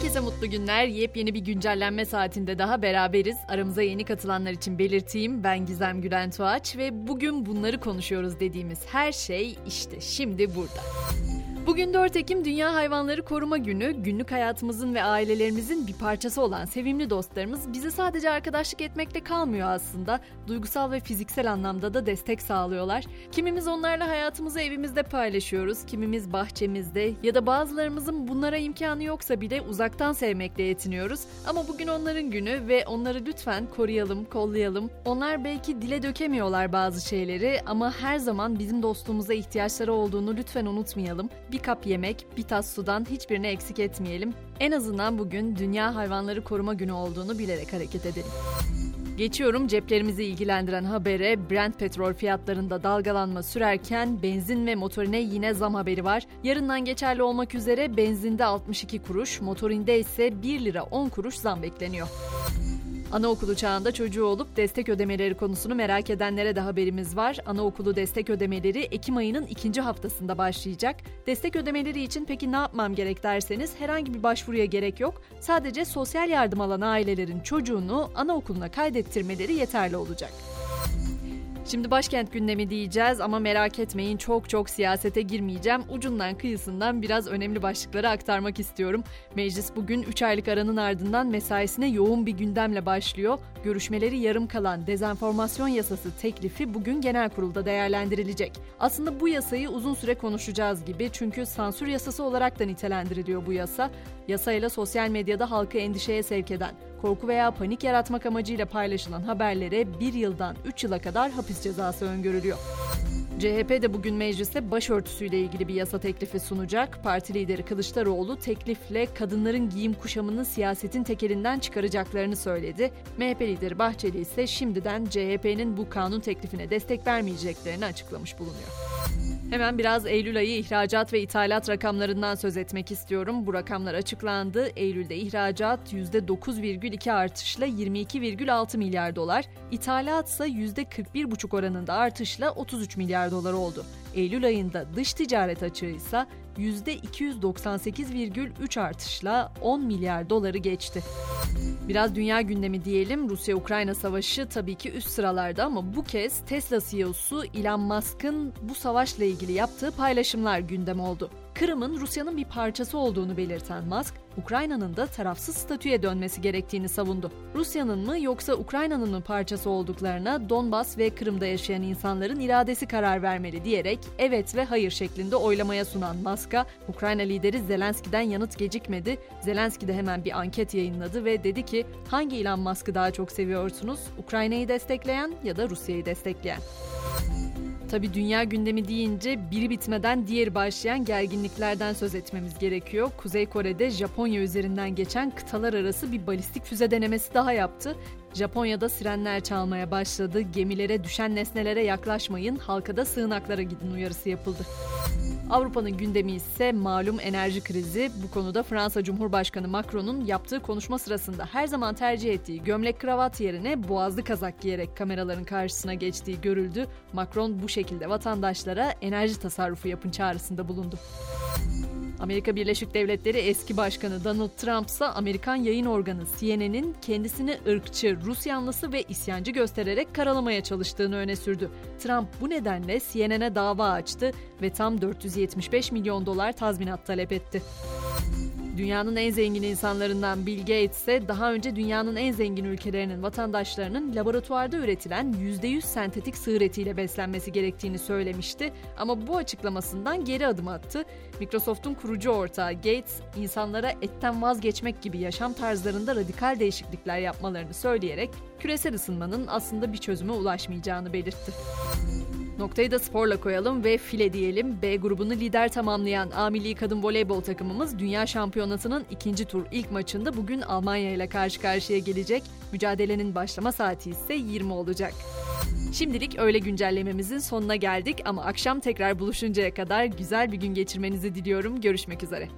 Herkese mutlu günler. Yepyeni bir güncellenme saatinde daha beraberiz. Aramıza yeni katılanlar için belirteyim. Ben Gizem Gülen Tuğaç ve bugün bunları konuşuyoruz dediğimiz her şey işte şimdi burada. Bugün 4 Ekim Dünya Hayvanları Koruma Günü. Günlük hayatımızın ve ailelerimizin bir parçası olan sevimli dostlarımız bize sadece arkadaşlık etmekle kalmıyor aslında. Duygusal ve fiziksel anlamda da destek sağlıyorlar. Kimimiz onlarla hayatımızı evimizde paylaşıyoruz, kimimiz bahçemizde ya da bazılarımızın bunlara imkanı yoksa bile uzaktan sevmekle yetiniyoruz. Ama bugün onların günü ve onları lütfen koruyalım, kollayalım. Onlar belki dile dökemiyorlar bazı şeyleri ama her zaman bizim dostluğumuza ihtiyaçları olduğunu lütfen unutmayalım. Bir kap yemek, bir tas sudan hiçbirini eksik etmeyelim. En azından bugün Dünya Hayvanları Koruma Günü olduğunu bilerek hareket edelim. Geçiyorum ceplerimizi ilgilendiren habere. Brent petrol fiyatlarında dalgalanma sürerken benzin ve motorine yine zam haberi var. Yarından geçerli olmak üzere benzinde 62 kuruş, motorinde ise 1 lira 10 kuruş zam bekleniyor. Anaokulu çağında çocuğu olup destek ödemeleri konusunu merak edenlere de haberimiz var. Anaokulu destek ödemeleri Ekim ayının ikinci haftasında başlayacak. Destek ödemeleri için peki ne yapmam gerek derseniz herhangi bir başvuruya gerek yok. Sadece sosyal yardım alan ailelerin çocuğunu anaokuluna kaydettirmeleri yeterli olacak. Şimdi başkent gündemi diyeceğiz ama merak etmeyin çok çok siyasete girmeyeceğim. Ucundan kıyısından biraz önemli başlıkları aktarmak istiyorum. Meclis bugün 3 aylık aranın ardından mesaisine yoğun bir gündemle başlıyor. Görüşmeleri yarım kalan dezenformasyon yasası teklifi bugün genel kurulda değerlendirilecek. Aslında bu yasayı uzun süre konuşacağız gibi çünkü sansür yasası olarak da nitelendiriliyor bu yasa. Yasayla sosyal medyada halkı endişeye sevk eden korku veya panik yaratmak amacıyla paylaşılan haberlere 1 yıldan 3 yıla kadar hapis cezası öngörülüyor. CHP de bugün mecliste başörtüsüyle ilgili bir yasa teklifi sunacak. Parti lideri Kılıçdaroğlu teklifle kadınların giyim kuşamını siyasetin tekelinden çıkaracaklarını söyledi. MHP lideri Bahçeli ise şimdiden CHP'nin bu kanun teklifine destek vermeyeceklerini açıklamış bulunuyor. Hemen biraz Eylül ayı ihracat ve ithalat rakamlarından söz etmek istiyorum. Bu rakamlar açıklandı. Eylül'de ihracat %9,2 artışla 22,6 milyar dolar, ithalat ise %41,5 oranında artışla 33 milyar dolar oldu. Eylül ayında dış ticaret açığı ise %298,3 artışla 10 milyar doları geçti. Biraz dünya gündemi diyelim. Rusya-Ukrayna savaşı tabii ki üst sıralarda ama bu kez Tesla CEO'su Elon Musk'ın bu savaşla ilgili yaptığı paylaşımlar gündem oldu. Kırım'ın Rusya'nın bir parçası olduğunu belirten Musk, Ukrayna'nın da tarafsız statüye dönmesi gerektiğini savundu. Rusya'nın mı yoksa Ukrayna'nın mı parçası olduklarına Donbas ve Kırım'da yaşayan insanların iradesi karar vermeli diyerek evet ve hayır şeklinde oylamaya sunan Musk'a Ukrayna lideri Zelenski'den yanıt gecikmedi. Zelenski de hemen bir anket yayınladı ve dedi ki hangi Elon Musk'ı daha çok seviyorsunuz? Ukrayna'yı destekleyen ya da Rusya'yı destekleyen? Tabi dünya gündemi deyince biri bitmeden diğeri başlayan gerginliklerden söz etmemiz gerekiyor. Kuzey Kore'de Japonya üzerinden geçen kıtalar arası bir balistik füze denemesi daha yaptı. Japonya'da sirenler çalmaya başladı. Gemilere düşen nesnelere yaklaşmayın, halkada sığınaklara gidin uyarısı yapıldı. Avrupa'nın gündemi ise malum enerji krizi. Bu konuda Fransa Cumhurbaşkanı Macron'un yaptığı konuşma sırasında her zaman tercih ettiği gömlek kravat yerine boğazlı kazak giyerek kameraların karşısına geçtiği görüldü. Macron bu şekilde vatandaşlara enerji tasarrufu yapın çağrısında bulundu. Amerika Birleşik Devletleri eski başkanı Donald Trump ise Amerikan yayın organı CNN'in kendisini ırkçı, Rus yanlısı ve isyancı göstererek karalamaya çalıştığını öne sürdü. Trump bu nedenle CNN'e dava açtı ve tam 475 milyon dolar tazminat talep etti. Dünyanın en zengin insanlarından Bill Gates ise daha önce dünyanın en zengin ülkelerinin vatandaşlarının laboratuvarda üretilen %100 sentetik sığır etiyle beslenmesi gerektiğini söylemişti. Ama bu açıklamasından geri adım attı. Microsoft'un kurucu ortağı Gates, insanlara etten vazgeçmek gibi yaşam tarzlarında radikal değişiklikler yapmalarını söyleyerek küresel ısınmanın aslında bir çözüme ulaşmayacağını belirtti. Noktayı da sporla koyalım ve file diyelim. B grubunu lider tamamlayan A milli kadın voleybol takımımız Dünya Şampiyonası'nın ikinci tur ilk maçında bugün Almanya ile karşı karşıya gelecek. Mücadelenin başlama saati ise 20 olacak. Şimdilik öyle güncellememizin sonuna geldik ama akşam tekrar buluşuncaya kadar güzel bir gün geçirmenizi diliyorum. Görüşmek üzere.